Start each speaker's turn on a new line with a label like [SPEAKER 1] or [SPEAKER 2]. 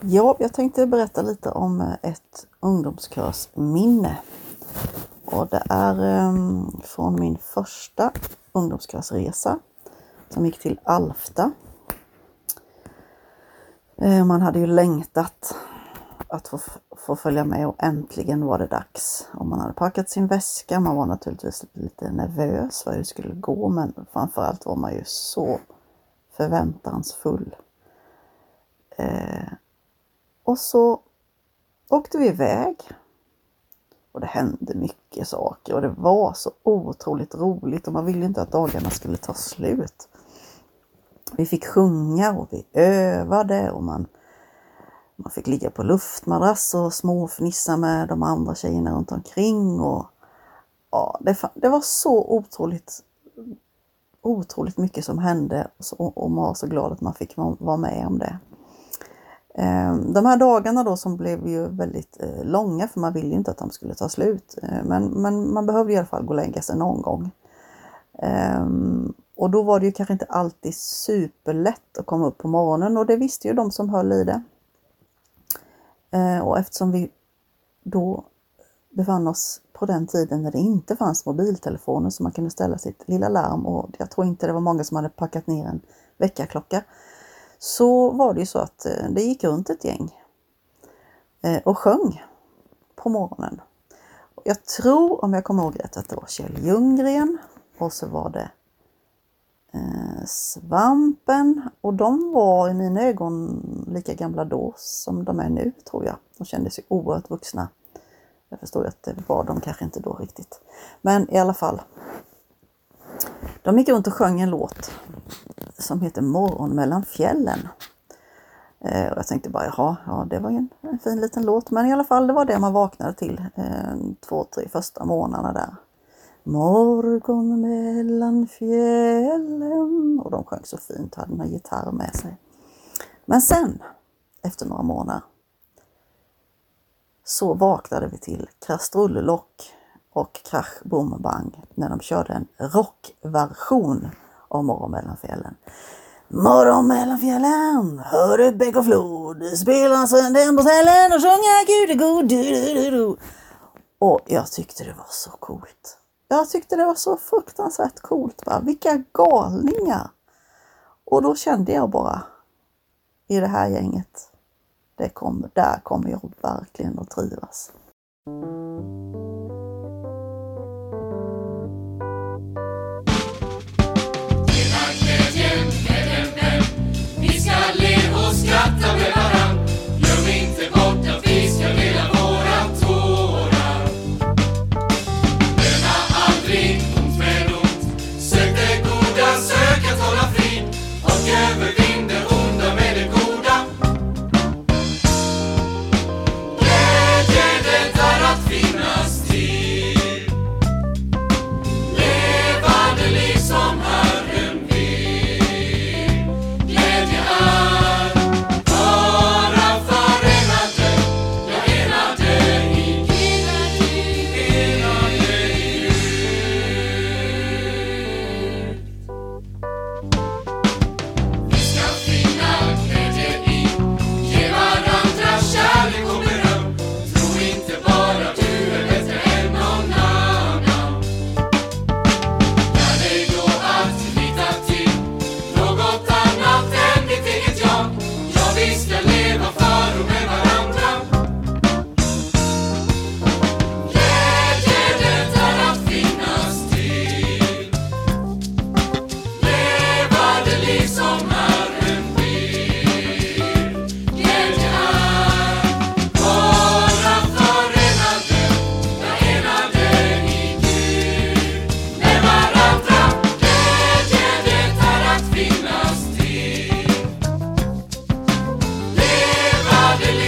[SPEAKER 1] Ja, jag tänkte berätta lite om ett ungdomskörsminne. Och det är um, från min första ungdomskörsresa som gick till Alfta. Eh, man hade ju längtat att få, få följa med och äntligen var det dags. Och man hade packat sin väska, man var naturligtvis lite nervös för hur det skulle gå men framförallt var man ju så förväntansfull. Eh, och så åkte vi iväg. Och det hände mycket saker och det var så otroligt roligt och man ville inte att dagarna skulle ta slut. Vi fick sjunga och vi övade och man, man fick ligga på luftmadrass och småfnissa med de andra tjejerna runt omkring. Och, ja, det, det var så otroligt otroligt mycket som hände och man var så glad att man fick vara med om det. Eh, de här dagarna då som blev ju väldigt eh, långa för man ville inte att de skulle ta slut. Eh, men, men man behövde i alla fall gå och lägga sig någon gång. Och då var det ju kanske inte alltid superlätt att komma upp på morgonen och det visste ju de som höll i det. Och eftersom vi då befann oss på den tiden när det inte fanns mobiltelefoner så man kunde ställa sitt lilla larm och jag tror inte det var många som hade packat ner en väckarklocka så var det ju så att eh, det gick runt ett gäng eh, och sjöng på morgonen. Jag tror, om jag kommer ihåg rätt, att det var Kjell Ljunggren och så var det eh, Svampen och de var i mina ögon lika gamla då som de är nu tror jag. De kändes ju oerhört vuxna. Jag förstår att det var de kanske inte då riktigt. Men i alla fall. De gick runt och sjöng en låt som heter Morgon mellan fjällen. Eh, och jag tänkte bara, jaha, ja det var ju en, en, fin liten låt. Men i alla fall, det var det man vaknade till eh, två, tre första månaderna där. Morgon mellan fjällen. Och de sjöng så fint, och hade en gitarr med sig. Men sen, efter några månader, så vaknade vi till Krastrullelock och krasch, Bom Bang när de körde en rockversion av Morgon mellan fjällen. Morgon mellan fjällen, hör du bäck och flod, spelar sönden på ställen och sjunger Gud är god. Du, du, du, och jag tyckte det var så coolt. Jag tyckte det var så fruktansvärt coolt. Bara. Vilka galningar! Och då kände jag bara i det här gänget, det kom, där kommer jag verkligen att trivas. Hallelujah.